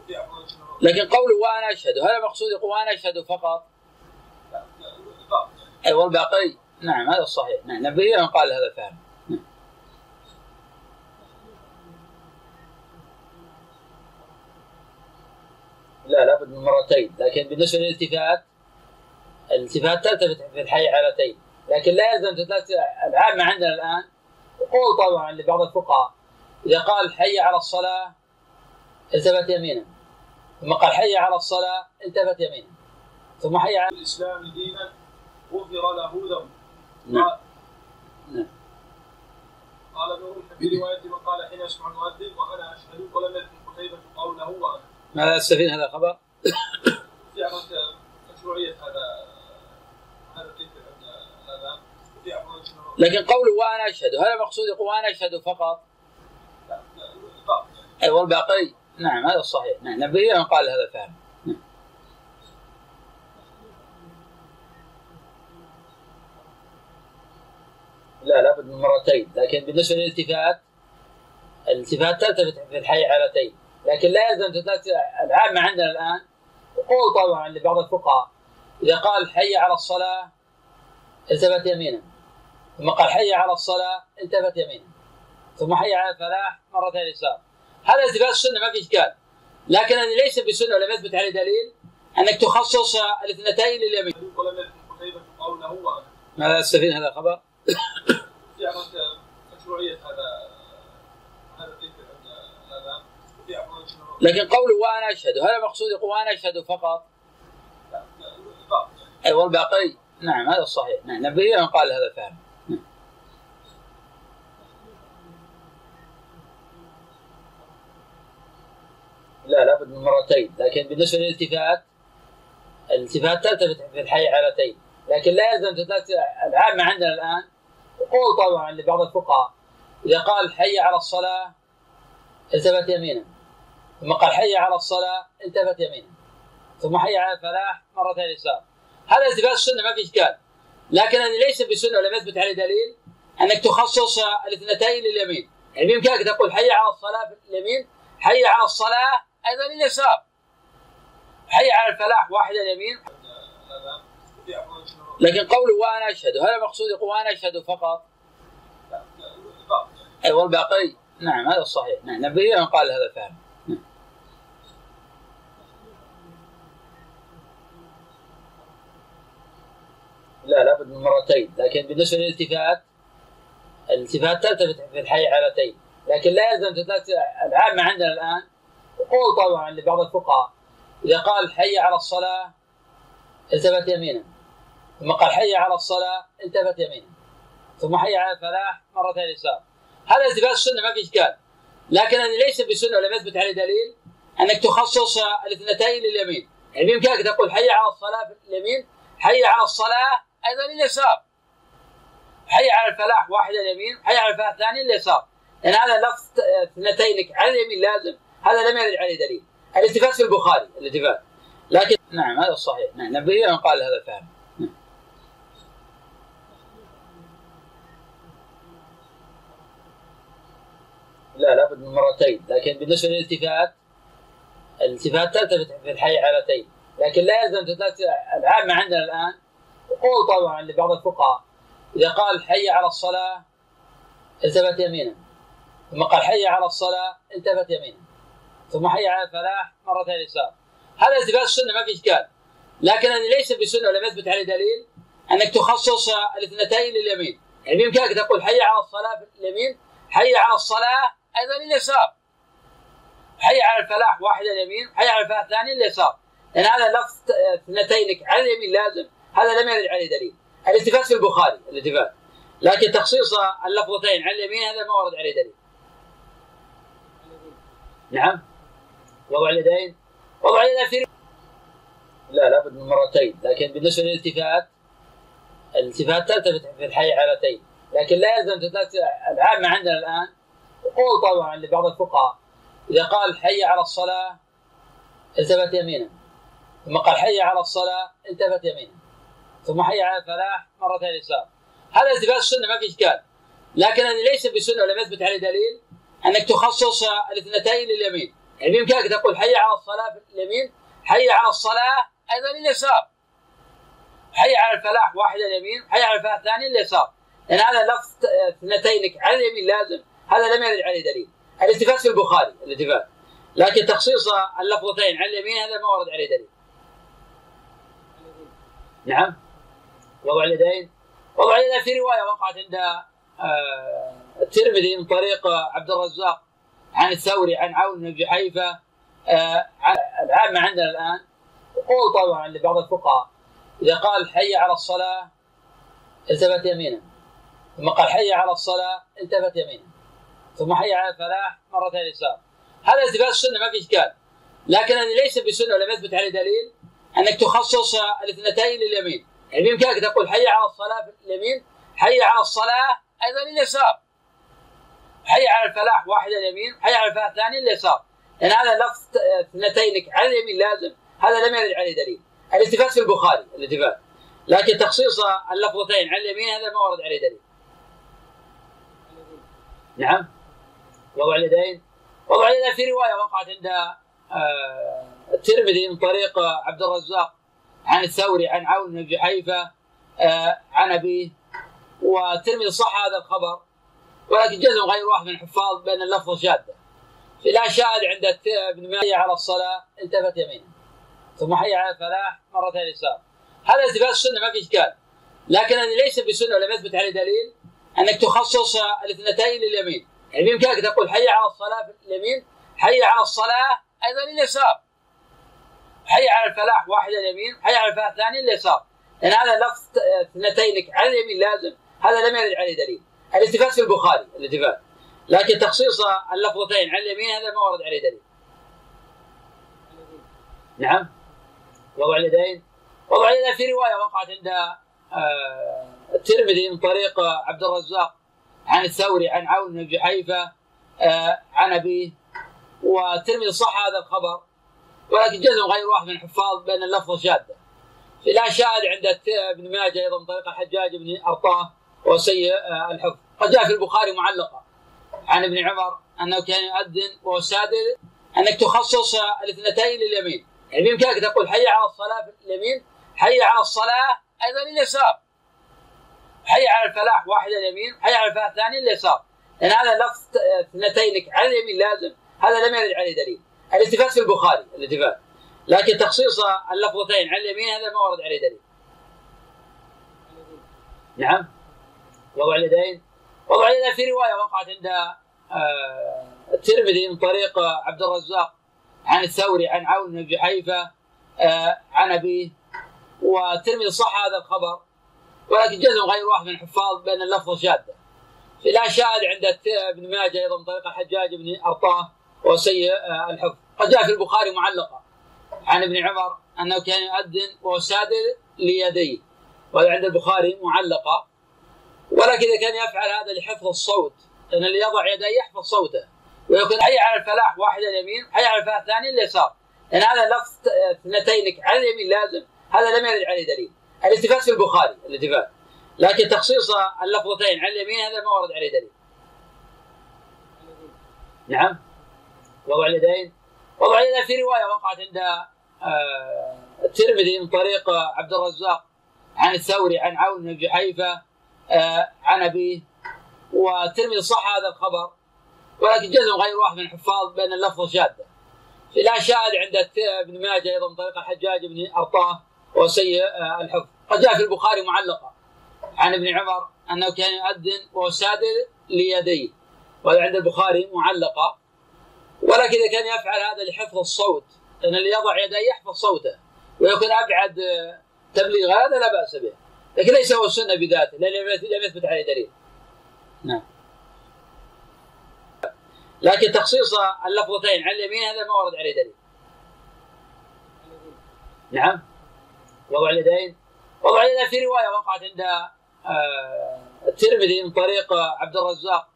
عند لكن قوله وأنا أشهد هل المقصود يقول وأنا أشهد فقط؟ أي والباقي نعم هذا الصحيح نعم نبي من قال هذا فهم لا لابد من مرتين لكن بالنسبة للالتفات الالتفات تلتفت في الحيعلتين لكن لا يلزم تثلاث العامه عندنا الآن. قول طبعا لبعض الفقهاء إذا قال حي على الصلاة التفت يمينا. ثم قال حي على الصلاة التفت يمينا. ثم حي على الإسلام دينا غفر له ذنب. نعم. نعم. قال ابن رشد في رواية من قال حين يسمع المؤذن وأنا أشهد ولم يذكر قتيبة قوله وأنا. ماذا تستفيد هذا الخبر؟ في مشروعية هذا هذا الذكر عند الاذان في لكن قوله وأنا أشهد. هل المقصود يقول وأنا أشهد فقط؟ اي والباقي. نعم هذا الصحيح. نعم نبي قال هذا فهم نعم. لا لابد من مرتين. لكن بالنسبة للالتفات الالتفات تلتفت في الحيعلتين لكن لا يلزم العامة عندنا الآن قول طبعا لبعض الفقهاء إذا قال حي على الصلاة التفت يمينا. ثم قال حي على الصلاة التفت يمينا ثم حي على الفلاح مرتين يسار هذا التفات السنة ما في إشكال. لكن هذه ليس بسنة ولم يثبت عليه دليل أنك تخصص الاثنتين لليمين. ولم قوله ماذا تستفيد هذا الخبر؟ في مشروعيه هذا هذا لكن قوله وأنا أشهد هل المقصود يقول وأنا أشهد فقط؟ اي والباقي. نعم هذا الصحيح. نعم نبي من قال هذا فهم لا لابد من مرتين. لكن بالنسبة للالتفات الالتفات تلتفت في الحيعلتين لكن لا يلزم العامه عندنا الآن قول طبعا لبعض الفقهاء إذا قال حي على الصلاة التفت يمينا. ثم قال حي على الصلاة التفت يمينا. ثم حي على الفلاح مرتين يسار. هذا التفات السنة ما في إشكال. لكن هذه ليس بسنة ولم يثبت عليه دليل أنك تخصص الاثنتين لليمين. يعني بإمكانك تقول حي على الصلاة في اليمين حي على الصلاة أيضا لليسار حي على الفلاح واحد اليمين لكن قوله وأنا أشهد. هل المقصود يقول وأنا أشهد فقط؟ أي والباقي. نعم هذا الصحيح نعم نبي من قال هذا فهم نعم. لا لابد من مرتين. لكن بالنسبة للالتفات الالتفات تلتفت في الحيعلتين لكن لا يلزم العامة عندنا الآن قول طبعا لبعض الفقهاء. إذا قال حي على الصلاة التفت يمينا. ثم قال حي على الصلاة التفت يمينا. ثم حي على الفلاح مرتين يسار. هذا التفات السنة ما في إشكال. لكن هذه ليس بسنة ولم يثبت عليه دليل أنك تخصص الاثنتين لليمين. يعني بإمكانك تقول حي على الصلاة في اليمين حي على الصلاة أيضا لليسار. حي على الفلاح واحد اليمين حي على الفلاح الثاني لليسار. لأن يعني هذا لفظ اثنتين على اليمين لازم. هذا لم يرد عليه دليل. الالتفات في البخاري الالتفات لكن نعم هذا الصحيح نعم نبي من قال هذا فهم لا لابد من مرتين. لكن بالنسبة للالتفات الالتفات تلتفت في الحيعلتين لكن لا يلزم العامة عندنا الآن. قول طبعا لبعض الفقهاء إذا قال حي على الصلاة التفت يمينا. ثم قال حي على الصلاة التفت يمينا. ثم حي على الفلاح مرتين يسار هذا التفات السنة ما في اشكال لكن هذه ليس بسنة ولم يثبت عليه دليل أنك تخصص الاثنتين لليمين. يعني بإمكانك تقول حي على الصلاة في اليمين حي على الصلاة أيضا اليسار حي على الفلاح واحد اليمين حي على الفلاح الثاني اليسار لأن هذا لفظ اثنتين على اليمين لازم. هذا لم يرد عليه دليل. الالتفات في البخاري الالتفات لكن تخصيص اللفظتين على اليمين هذا ما ورد عليه دليل. نعم؟ وضع اليدين وضع اليدين في لا لابد من مرتين لكن بالنسبة للالتفات الالتفات تلتفت في الحي علتين لكن لا يلزم العامه عندنا الآن قول طبعا لبعض الفقهاء إذا قال حي على الصلاة التفت يمينا. ثم قال حي على الصلاة التفت يمينا. ثم حي على الفلاح مرتين يسار. هذا التفات السنة ما في إشكال. لكن هذه ليس بسنة ولم يثبت عليه دليل أنك تخصص الاثنتين لليمين. يعني بامكانك تقول حي على الصلاة في اليمين حي على الصلاة أيضا اليسار حي على الفلاح واحد اليمين حي على الفلاح الثاني اليسار لأن يعني هذا لفظ اثنتين على اليمين لازم. هذا لم يرد عليه دليل. الالتفات في البخاري الالتفات لكن تخصيص اللفظتين على اليمين هذا ما ورد عليه دليل. نعم. وضع اليدين. وضع اليدين في رواية وقعت عند آه، الترمذي من طريق عبد الرزاق. عن الثوري عن عون بن جحيفه آه، العامه عندنا الآن. قول طبعا لبعض الفقهاء إذا قال حي على الصلاة التفت يمينا. ثم قال حي على الصلاة التفت يمينا. ثم حي على الفلاح مرتين يسار هذا التفات السنة ما في إشكال. لكن هذه ليس بسنة ولم يثبت عليه دليل أنك تخصص الاثنتين لليمين. يعني بإمكانك تقول حي على الصلاة في اليمين حي على الصلاة أيضا اليسار حي على الفلاح واحد اليمين حي على الفلاح الثاني اليسار. لأن يعني هذا لفظ اثنتين على اليمين لازم. هذا لم يرد عليه دليل. الالتفات في البخاري الالتفات. لكن تخصيص اللفظتين على اليمين هذا ما ورد عليه دليل. نعم. وضع اليدين. وضع اليدين في رواية وقعت عند آه، الترمذي من طريق عبد الرزاق عن الثوري عن عون بن جحيفه آه، عن أبيه. والترمذي صح هذا الخبر. ولكن جزم غير واحد من الحفاظ بأن اللفظ شاذه لا شاهد عند ابن ماجه على الصلاة التفت يمينا ثم حي على الفلاح مرتين يسار. هذا التفات السنة ما في إشكال. لكن هذه ليس بسنة ولم يثبت عليه دليل أنك تخصص الاثنتين لليمين. يعني بإمكانك تقول حي على الصلاة في اليمين حي على الصلاة أيضا اليسار حي على الفلاح واحد اليمين حي على الفلاح الثاني اليسار لأن يعني هذا لفظ اثنتين على اليمين لازم. هذا لم يرد عليه دليل. الالتفات في البخاري الالتفات لكن تخصيص اللفظتين على اليمين هذا ما ورد عليه دليل. نعم. وضع اليدين. وضع اليدين في رواية وقعت عند آه، الترمذي من طريق عبد الرزاق عن الثوري عن عون بن جحيفه آه، عن أبيه. والترمذي صح هذا الخبر. ولكن جزم غير واحد من الحفاظ بأن اللفظ شاذه لا شاهد عند ابن ماجه أيضا من طريق الحجاج بن أرطاه وسيء آه، الحفظ. قد جاء في البخاري معلقة عن ابن عمر أنه كان يؤذن وهو أنك تخصص الاثنتين لليمين. يعني بإمكانك تقول حي على الصلاة في اليمين حي على الصلاة أيضا اليسار حي على الفلاح واحد اليمين حي على الفلاح الثاني اليسار لأن يعني هذا لفظ اثنتين على اليمين لازم. هذا لم يرد عليه دليل. الالتفات في البخاري الالتفات لكن تخصيص اللفظتين على اليمين هذا ما ورد عليه دليل. نعم؟ وضع اليدين؟ وضع في رواية وقعت عند آه، الترمذي من طريق عبد الرزاق عن الثوري عن عون بن جحيفه آه، عن أبيه. والترمذي صح هذا الخبر ولكن جزم غير واحد من الحفاظ بأن اللفظ شاذه لا شاهد عند ابن ماجه أيضا من طريق الحجاج بن أرطاه وسيء آه، الحفظ. قد جاء في البخاري معلقة عن ابن عمر أنه كان يؤذن وهو ليديه. وهذا عند البخاري معلقة. ولكن إذا كان يفعل هذا لحفظ الصوت لأن اللي يضع يديه يحفظ صوته. ويكون حي على الفلاح واحد اليمين حي على الفلاح الثاني اليسار. لأن هذا لفظ اثنتين على اليمين لازم. هذا لم يرد عليه دليل. الالتفات في البخاري الالتفات لكن تخصيص اللفظتين على اليمين هذا ما ورد عليه دليل. نعم. وضع اليدين. وضع اليدين في رواية وقعت عند آه، الترمذي من طريق عبد الرزاق عن الثوري عن عون بن جحيفة عن أبيه والترمذي صح هذا الخبر ولكن جزم غير واحد من الحفاظ بأن اللفظ شاذه لا شاهد عند ابن ماجه أيضا من طريق الحجاج بن أرطاه وسيء آه، الحفظ. قد جاء في البخاري معلقة عن ابن عمر أنه كان يؤذن وهو ليديه. وهذا عند البخاري معلقة. ولكن إذا كان يفعل هذا لحفظ الصوت لأن اللي يضع يديه يحفظ صوته ويكون أبعد تبليغ هذا لا بأس به. لكن ليس هو السنة بذاته لأن لم يثبت عليه دليل. نعم. لكن تخصيص اللفظتين على اليمين هذا ما ورد عليه دليل. نعم. وضع اليدين وضع اليدين في رواية وقعت عند آه، الترمذي من طريق عبد الرزاق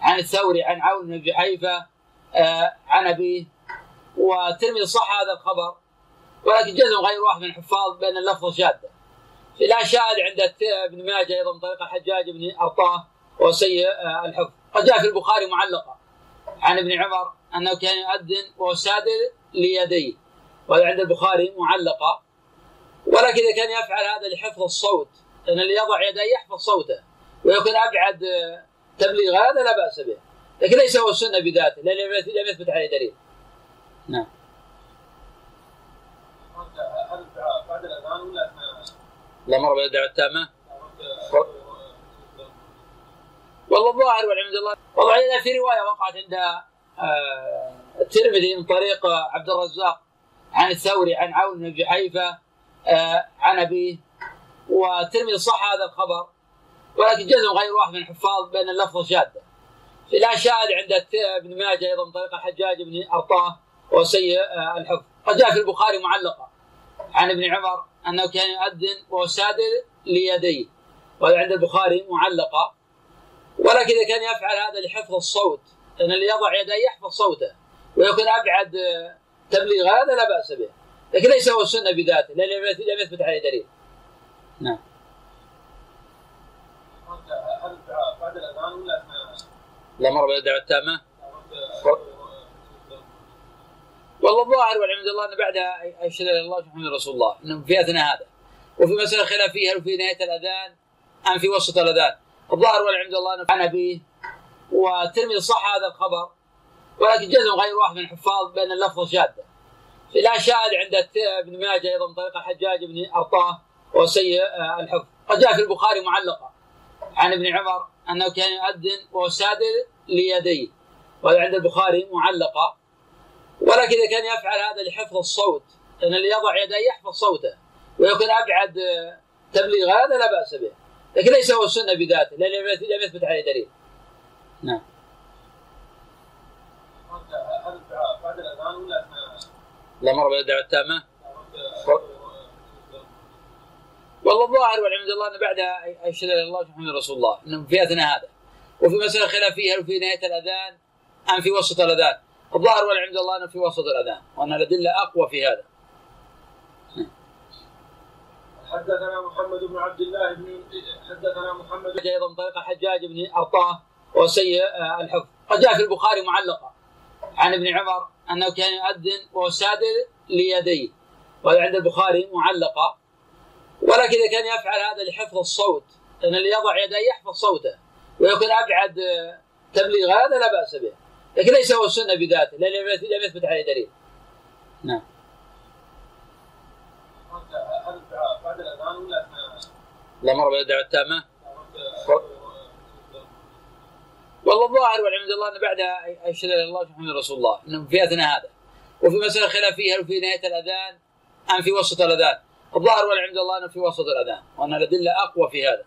عن الثوري عن عون بن جحيفه آه، عن أبيه. والترمذي صح هذا الخبر ولكن جزم غير واحد من الحفاظ بأن اللفظ شاذه شاهد عند ابن ماجه أيضا من طريق الحجاج بن أرطاه وسيء آه، الحفظ. قد جاء في البخاري معلقة عن ابن عمر أنه كان يؤذن وهو سادر ليديه وهذا عند البخاري معلقة. ولكن إذا كان يفعل هذا لحفظ الصوت لأن اللي يضع يديه يحفظ صوته ويكون أبعد تبليغ هذا لا بأس به. لكن ليس هو السنة بذاته لأن لم يثبت عليه دليل. نعم. بعد الأذان ولا لا مر بالدعوه التامة. والله الظاهر والعياذ الله والله في رواية وقعت عند آه، الترمذي من طريق عبد الرزاق عن الثوري عن عون بن جحيفه آه، عن ابيه والترمذي صح هذا الخبر ولكن جزم غير واحد من الحفاظ بأن اللفظ شاذه لا شاهد عند ابن ماجه أيضا من طريق الحجاج بن أرطاه وسيء آه، الحفظ. قد جاء في البخاري معلقة. عن ابن عمر أنه كان يؤذن وهو سادر ليديه. وهذا عند البخاري معلقة. ولكن إذا كان يفعل هذا لحفظ الصوت لأن اللي يضع يديه يحفظ صوته. ويكون أبعد تبليغ هذا لا بأس به. لكن ليس هو السنة بذاته لأن لم يثبت عليه دليل. نعم. بعد الأذان ولا لا؟ مر بالدعوه التامة. والله الظاهر والعياذ الله أن بعد اشهد ان الله محمد رسول الله إنه في أثناء هذا. وفي مسألة خلافية هل في نهاية الأذان؟ أم في وسط الأذان؟ الظاهر والعياذ الله انه عن أبيه والترمذي صح هذا الخبر ولكن جزم غير واحد من الحفاظ بأن اللفظ شاذة. لا شاهد عند ابن ماجه أيضا من طريق الحجاج بن أرطاه وسيء آه، الحفظ. قد جاء في البخاري معلقة عن ابن عمر أنه كان يؤذن وهو ليديه وهذا عند البخاري معلقة. ولكن إذا كان يفعل هذا لحفظ الصوت لأن اللي يضع يديه يحفظ صوته ويكون أبعد تبليغ هذا لا بأس به. لكن ليس هو السنة بذاته لأن لم يثبت عليه دليل. نعم. بعد الاذان ولا لا مر بالدعوه التامة؟ والله الظاهر والعياذ الله أن بعد أشهد أن الله محمد رسول الله إنه في أثناء هذا. وفي مسألة خلافيه هل في نهاية الأذان أم في وسط الأذان. الظاهر والعياذ الله أنه في وسط الأذان وأن الأدلة أقوى في هذا. حدثنا محمد بن عبد الله بن حدثنا محمد أيضا طريق الحجاج بن أرطاه وسيء آه، الحفظ. قد جاء في البخاري معلقة عن ابن عمر أنه كان يؤذن وهو سادر ليديه وهذا عند البخاري معلقة. ولكن إذا كان يفعل هذا لحفظ الصوت لأن اللي يضع يديه يحفظ صوته ويكون أبعد آه، تبليغ هذا لا بأس به. لكن ليس هو السنة بذاته لأن لم يثبت عليه دليل. نعم. بعد الاذان ولا لا مر بالدعوه التامة؟ والله الظاهر والعياذ الله أن بعد أشهد أن الله محمد رسول الله انه في أثناء هذا. وفي مسألة خلافية هل في نهاية الأذان؟ أم في وسط الأذان؟ الظاهر والعياذ الله انه في وسط الأذان وأن الأدلة أقوى في هذا.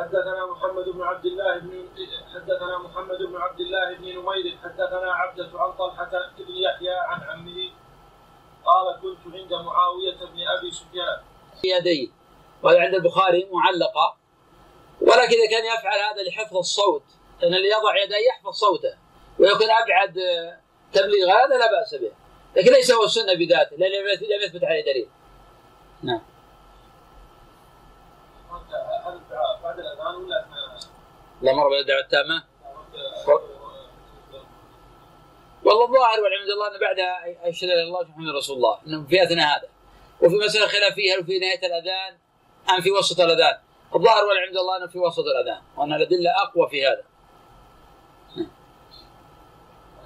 حدثنا محمد بن عبد الله بن حدثنا محمد بن عبد الله بن نمير حدثنا عبدة عن طلحة بن يحيى عن عمه. قال كنت عند معاوية بن أبي سفيان. يديه وهذا عند البخاري معلقة. ولكن إذا كان يفعل هذا لحفظ الصوت لأن اللي يضع يديه يحفظ صوته. ويكون أبعد تبليغ هذا لا بأس به. لكن ليس هو السنة بذاته لأن لم يثبت عليه دليل. نعم بعد الأذان ولا لا مر بالدعوة التامة. والله الظاهر والعياذ الله إن بعد أشهد أن الله محمد رسول الله انه في أثناء هذا. وفي مسألة خلافية هل في نهاية الأذان؟ أم في وسط الأذان؟ الظاهر والعياذ الله انه في وسط الأذان وأن الأدلة أقوى في هذا.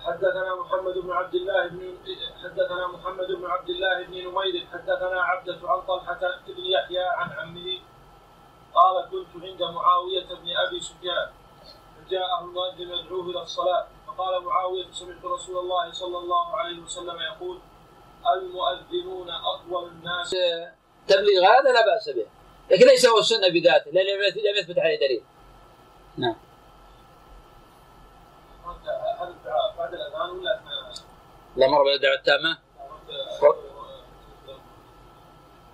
حدثنا محمد بن عبد الله بن حدثنا محمد بن عبد الله بن نمير حدثنا عبدة عن طلحة بن يحيى عن عمه قال كنت عند معاوية بن أبي سفيان فجاءه المؤذن يدعوه إلى الصلاة فقال معاوية سمعت رسول الله صلى الله عليه وسلم يقول المؤذنون أطول الناس. تبليغ هذا لا بأس به لكن ليس هو السنة بذاته لأن لم يثبت عليه دليل. نعم. هل بعد الأذان ولا لا مر بالدعوه التامه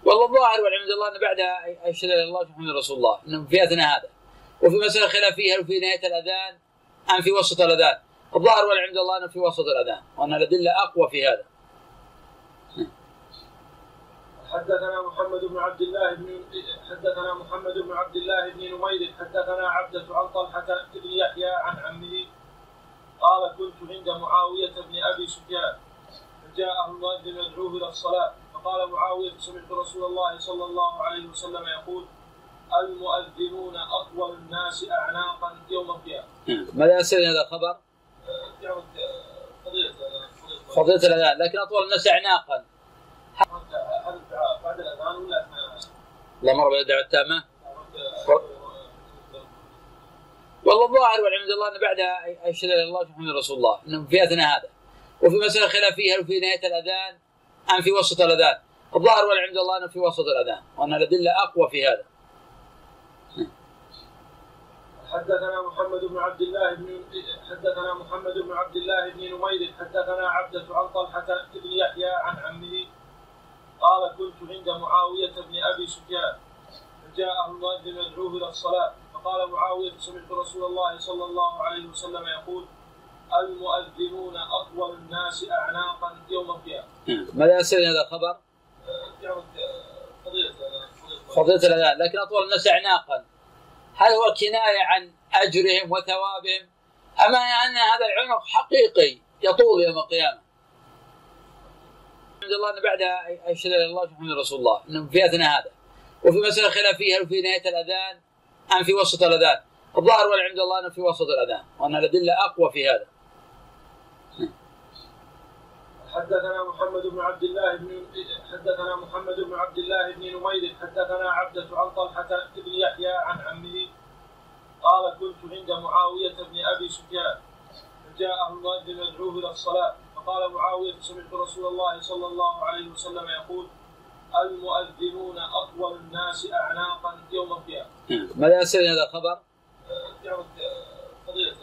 والله الظاهر والعلم عند الله أن بعدها اشهد إلى الله محمد رسول الله انه في أثناء هذا. وفي مسألة خلافية هل في نهاية الأذان؟ أم في وسط الأذان؟ الظاهر والعلم عند الله انه في وسط الأذان وأن الأدلة أقوى في هذا. حدثنا محمد بن عبد الله بن حدثنا محمد بن عبد الله بن نمير حدثنا عبدة عن طلحة بن يحيى عن عمه قال كنت عند معاوية بن أبي سفيان فجاءه المؤذن يدعوه إلى الصلاة. فقال معاوية سمعت رسول الله صلى الله عليه وسلم يقول المؤذنون أطول الناس أعناقا يوم القيامة. ماذا يصير هذا الخبر؟ فضيلة فضيلة الأذان لكن أطول الناس أعناقا هل بعد الأذان ولا لا مر بالدعوة التامة والله الظاهر والعلم عند الله أن بعدها اشهد إلى الله محمد رسول الله إنه في أثناء هذا وفي مسألة خلافية هل في نهاية الأذان ام في وسط الأذان. الظاهر والعلم عند الله انه في وسط الأذان وأن الأدلة أقوى في هذا. حدثنا محمد بن عبد الله بن حدثنا محمد بن عبد الله بن نمير حدثنا عبدة عن طلحة بن يحيى عن عمه قال كنت عند معاوية بن أبي سفيان فجاءه المؤذن يدعوه إلى الصلاة فقال معاوية سمعت رسول الله صلى الله عليه وسلم يقول المؤذنون أطول الناس أعناقا يوم القيامة. ماذا يصير هذا الخبر؟ فضيلة الأذان لكن أطول الناس أعناقا. هل هو كناية عن أجرهم وثوابهم؟ أما أن هذا العنق حقيقي يطول يوم القيامة؟ الحمد لله أن بعدها أشهد إلى الله محمد رسول الله أنه في أثناء هذا. وفي مسألة خلافية هل في نهاية الأذان أم في وسط الأذان؟ الظاهر والعلم عند الله أنه في وسط الأذان وأن الأدلة أقوى في هذا. حدثنا محمد بن عبد الله بن حدثنا محمد بن عبد الله بن نمير حدثنا عبدة عن طلحة بن يحيى عن عمه قال كنت عند معاوية بن أبي سفيان فجاءه المؤذن يدعوه إلى الصلاة فقال معاوية سمعت رسول الله صلى الله عليه وسلم يقول المؤذنون أطول الناس أعناقا يوم القيامة. ماذا يصير هذا الخبر؟ يعود فضيلة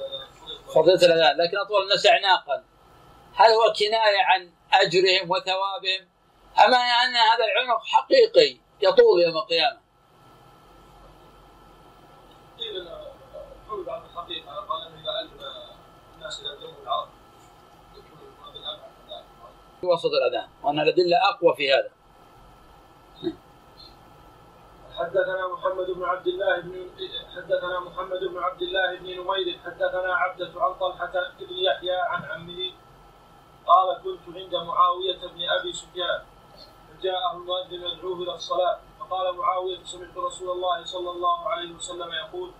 فضيلة الأذان لكن أطول الناس أعناقا هل هو كناية عن أجرهم وثوابهم أما أن هذا العنق حقيقي يطول يوم القيامة قيل حول بعض الحقيقة قال إذا الناس ذلك. في وسط الأذان وأن الأدلة أقوى في هذا حدثنا محمد بن عبد الله بن حدثنا محمد بن عبد الله بن نمير حدثنا عبدة عن طلحة بن يحيى عن عمه قال كنت عند معاوية بن أبي سفيان فجاءه المؤذن يدعوه إلى الصلاة فقال معاوية سمعت رسول الله صلى الله عليه وسلم يقول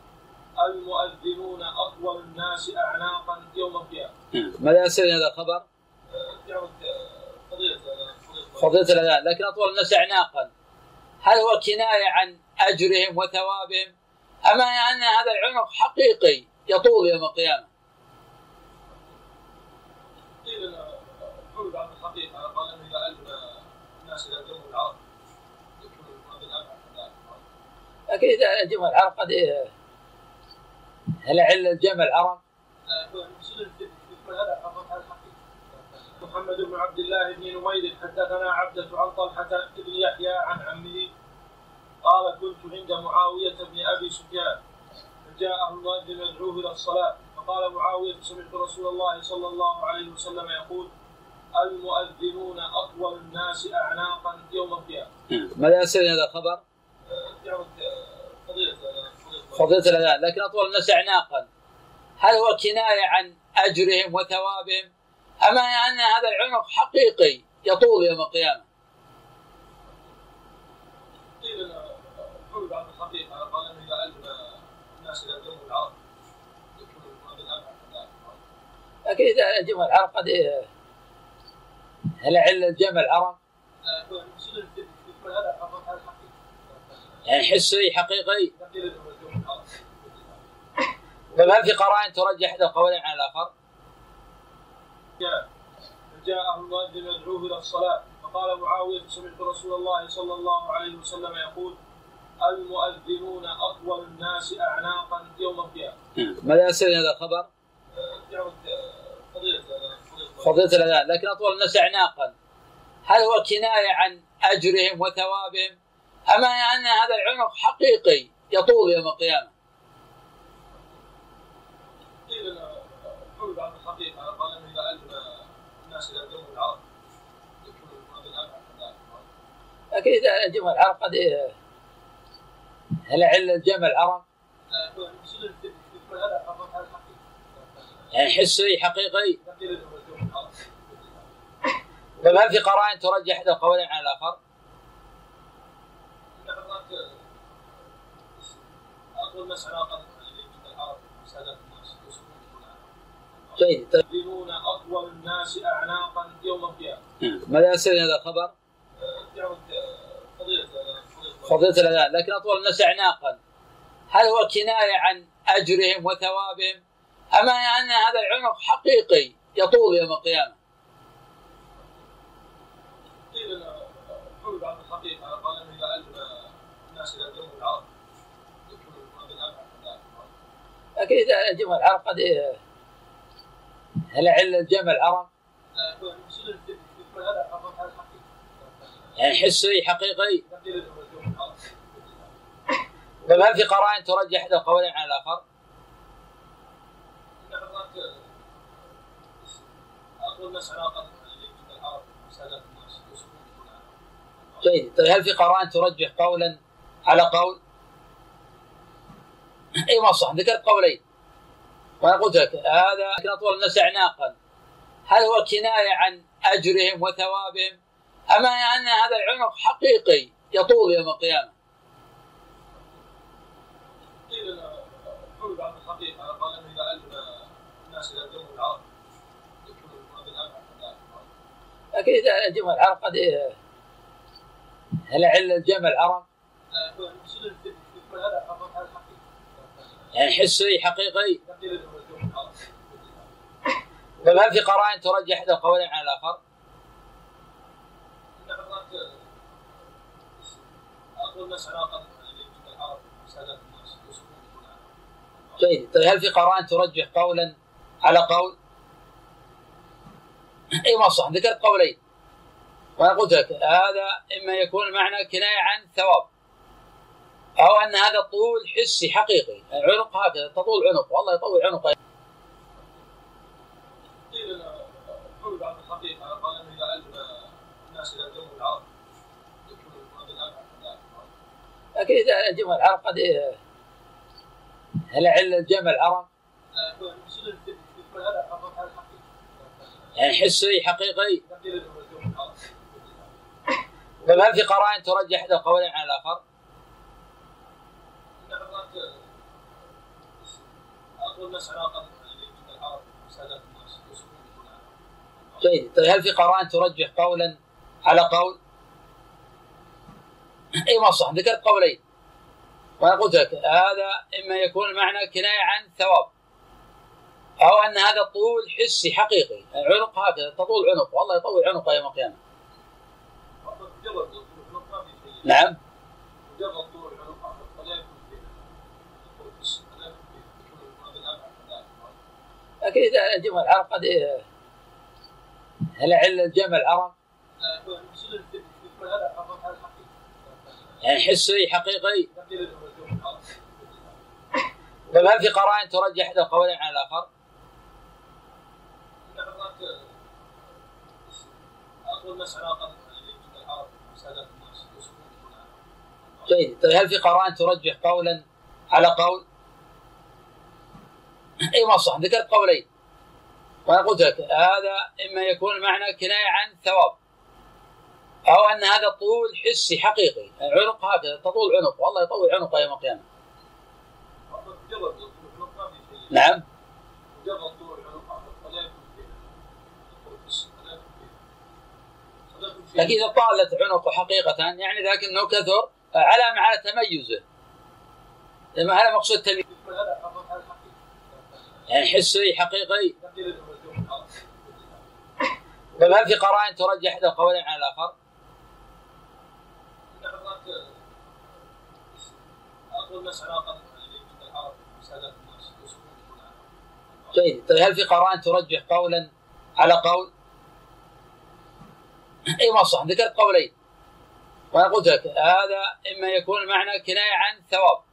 المؤذنون أطول الناس أعناقا يوم القيامة. ماذا يصير هذا الخبر؟ فضيلة فضيلة الأذان لكن أطول الناس أعناقا هل هو كناية عن أجرهم وثوابهم أما أن هذا العنق حقيقي يطول يوم القيامة قيل إن إذا ألف الناس العرب. لكن إذا جمع العرب قد إيه هل عل الجمع العرب؟ محمد بن عبد الله بن نمير حدثنا عبدة عن طلحة بن يحيى عن عمه قال كنت عند معاوية بن أبي سفيان فجاءه المؤذن يدعوه إلى الصلاة فقال معاوية سمعت رسول الله صلى الله عليه وسلم يقول المؤذنون أطول الناس أعناقا يوم القيامة. ماذا يصير هذا الخبر؟ فضيلة الأذان لكن أطول الناس أعناقا هل هو كناية عن أجرهم وثوابهم أما أن هذا العنق حقيقي يطول يوم القيامة قيل حول بعض الحقيقة قال ألف الناس الجو العرب. لكن إذا جمع العرب قد إيه هل عل الجمع الحقيقة. يعني حسي حقيقي طيب هل في قرائن ترجح احدى القولين على الآخر؟ جاء جاء المؤذن يدعوه إلى الصلاة فقال معاوية سمعت رسول الله صلى الله عليه وسلم يقول المؤذنون اطول الناس اعناقا يوم القيامة. ماذا يستند هذا الخبر؟ فضيلة الأذان لكن أطول الناس أعناقا هل هو كناية عن أجرهم وثوابهم أما أن هذا العنق حقيقي يطول يوم القيامة قيل حول بعض الحقيقة قال الناس ذلك. لكن إذا جمع العرب قد هل عل الجمع العرب. يعني حسي حقيقي قيل انه الجو العرب. طيب هل في قرائن ترجح إحدى القولين على الآخر؟ اطول جيد يؤذنون اطول الناس اعناقا يوم القيامه. ماذا يستند هذا الخبر؟ فضيلة الأذان لكن أطول الناس أعناقا هل هو كناية عن أجرهم وثوابهم أما أن هذا العنق حقيقي يطول يوم القيامة قيل ان حول بعض الحقيقة قال انه اذا الف الناس إلى الجو العرب يكون المؤذن ابعد من ذلك. لكن إذا جمع العرب قد هل عل الجمع العرب. يعني حسي حقيقي. طيب هل في قرائن ترجح احدى القولين على الآخر؟ طيب هل في قرائن ترجح قولا على قول؟ اي ما صح ذكرت قولين. وأنا قلت لك هذا لكن اطول الناس اعناقا هل هو كناية عن أجرهم وثوابهم؟ اما أن هذا العنق حقيقي يطول يوم القيامة؟ قيل حول بعض الحقيقة قال أنه إذا ألف الناس الجو العرب. لكن إذا جمع العرب قد هل عل الجمع العرب؟ يعني حسي حقيقي. طيب هل في قرائن ترجح إحدى القولين على الآخر؟ جيد طيب هل في قرائن ترجح قولا على قول؟ إي ما صح ذكرت قولين وأنا قلت لك هذا إما يكون المعنى كناية عن ثواب أو أن هذا طول حسي حقيقي العنق هكذا تطول عنق والله يطول عنقه قيل حول بعض الحقيقة قال إذا الف الناس إلى الجو العرب. لكن جمع العرب قد هل عل الجمع العرب. يعني حسي حقيقي. طيب هل في قرائن ترجح إحدى القولين على الآخر؟ إن حضرات اطول الناس علاقه العرب سادات الناس يسكنون جيد طيب هل في قرائن ترجح قولا على قول؟ اي ما صح ذكرت قولين. وأنا قلت لك هذا إما يكون المعنى كناية عن ثواب أو أن هذا طول حسي حقيقي. العنق هكذا تطول عنق. والله يطول عنقه يوم القيامة. نعم مجرد طول العنق فلا يكون فيه فلا يكون فيه يكون المؤذن ابعد من ذلك. إذا جمع العرب قد هل عل الجمع العرب. يعني حسي حقيقي. طيب هل في قرائن ترجح احدى القولين على الآخر؟ جيد طيب هل في قرائن ترجح قولا على قول؟ اي صح ذكرت قولين وأنا قلت لك هذا إما يكون المعنى كناية عن ثواب أو أن هذا طول حسي حقيقي. العنق هكذا تطول عنق. والله يطول عنقه يوم القيامة. نعم. لكن إذا طالت عنقه حقيقة يعني ذاك إنه كثر علامه على تميزه. هذا مقصود تمييز. يعني حسي حقيقي طيب هل في قرائن ترجح احدى القولين على الآخر؟ جيد طيب هل في قرائن ترجح قولا على قول؟ اي ما صح ذكرت قولين وأنا قلت لك هذا إما يكون المعنى كناية عن ثواب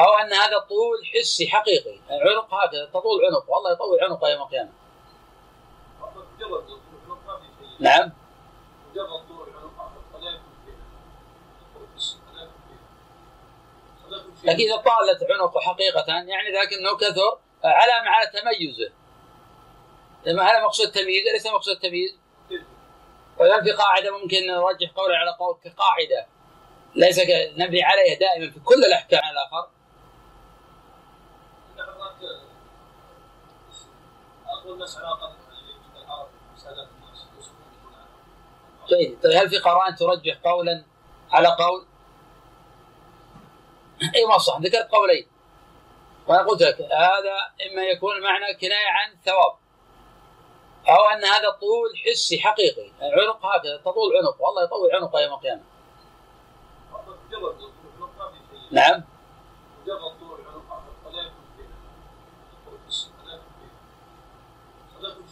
أو أن هذا طول حسي حقيقي. العنق هكذا تطول عنق. والله يطول عنقه يوم القيامة. نعم. لكن إذا طالت عنقه حقيقة يعني ذاك انه كثر علامه على تميزه. لما هذا مقصود التمييز ليس مقصود التمييز. وإذا في قاعدة ممكن نرجح قولي على قول كقاعدة. ليس نبني عليها دائما في كل الأحكام الآخر. جيد طيب هل في قرائن ترجح قولا على قول؟ اي ما صح ذكرت قولين. وأنا قلت لك هذا إما يكون المعنى كناية عن ثواب أو أن هذا طول حسي حقيقي. العنق هكذا تطول عنق. والله يطول عنقه يوم القيامة. نعم.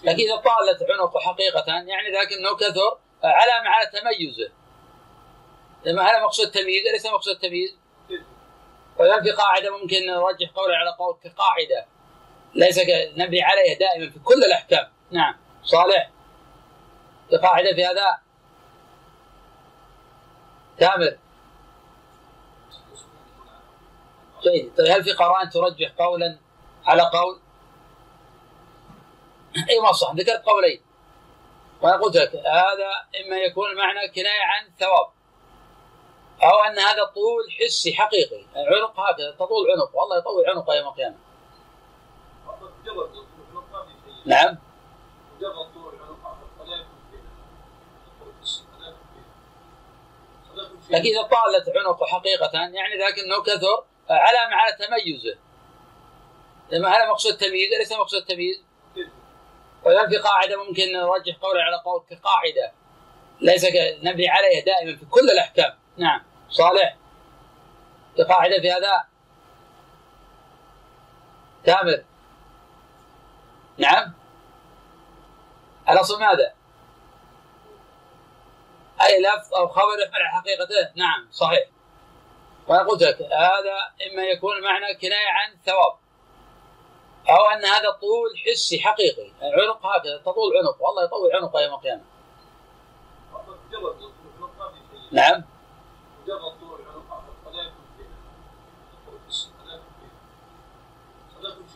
لكن إذا طالت عنقه حقيقة يعني ذاك إنه كثر علامه على تميزه. لما هذا مقصود التمييز ليس مقصود التمييز. وإذا في قاعدة ممكن نرجح قولي على قول كقاعدة. ليس نبني عليها دائما في كل الأحكام. نعم. صالح. في قاعدة في هذا. تامر. جيد طيب هل في قرائن ترجح قولا على قول؟ اي صح ذكرت قولين وأنا قلت لك هذا إما يكون المعنى كناية عن ثواب أو أن هذا طول حسي حقيقي العنق هكذا تطول عنق والله يطول عنقه يوم القيامة. نعم. لكن إذا طالت عنقه حقيقة يعني ذاك إنه كثر علامه على تميزه. لما هذا مقصود التمييز ليس مقصود التمييز وإذا في قاعدة ممكن نرجح قولي على قول كقاعده ليس نبني عليها دائما في كل الأحكام. نعم. صالح. في قاعدة في هذا. تامر نعم. الأصل ماذا؟ أي لفظ أو خبر على حقيقته؟ نعم صحيح. وأنا قلت لك هذا إما يكون المعنى كناية عن ثواب. أو أن هذا طول حسي حقيقي. العنق هكذا تطول عنق. والله يطول عنقه يوم القيامة. نعم.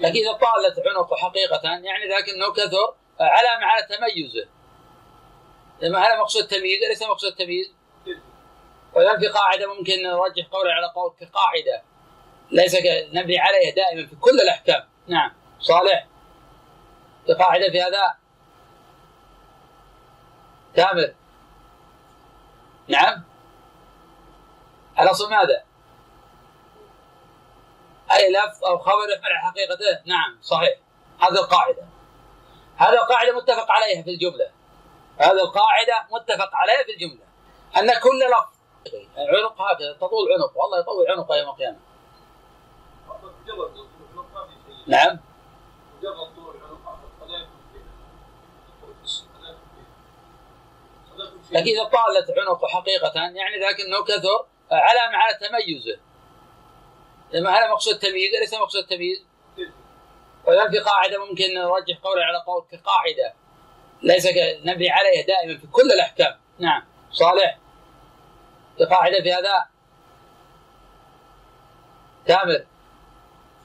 لكن إذا طالت عنقه حقيقة يعني ذاك إنه كثر علامه على تميزه. هذا مقصود التمييز ليس مقصود التمييز وإذا في قاعدة ممكن نرجح قولي على قول كقاعدة. ليس نبني عليها دائما في كل الأحكام. نعم. صالح في قاعدة في هذا تامر. نعم. الأصل ماذا؟ أي لفظ أو خبر يحمل على حقيقته؟ نعم صحيح. هذه القاعدة. هذه القاعدة متفق عليها في الجملة. هذه القاعدة متفق عليها في الجملة. أن كل لفظ عنق هكذا تطول عنق والله يطول عنقه يوم القيامة. نعم. لكن إذا طالت عنقه حقيقة يعني ذاك أنه كثر علامة على تميزه. لما هذا مقصود التمييز ليس مقصود التمييز وإذا في قاعدة ممكن نرجح قولي على قول كقاعدة. ليس نبني عليها دائما في كل الأحكام. نعم. صالح. في قاعدة في هذا. تامر.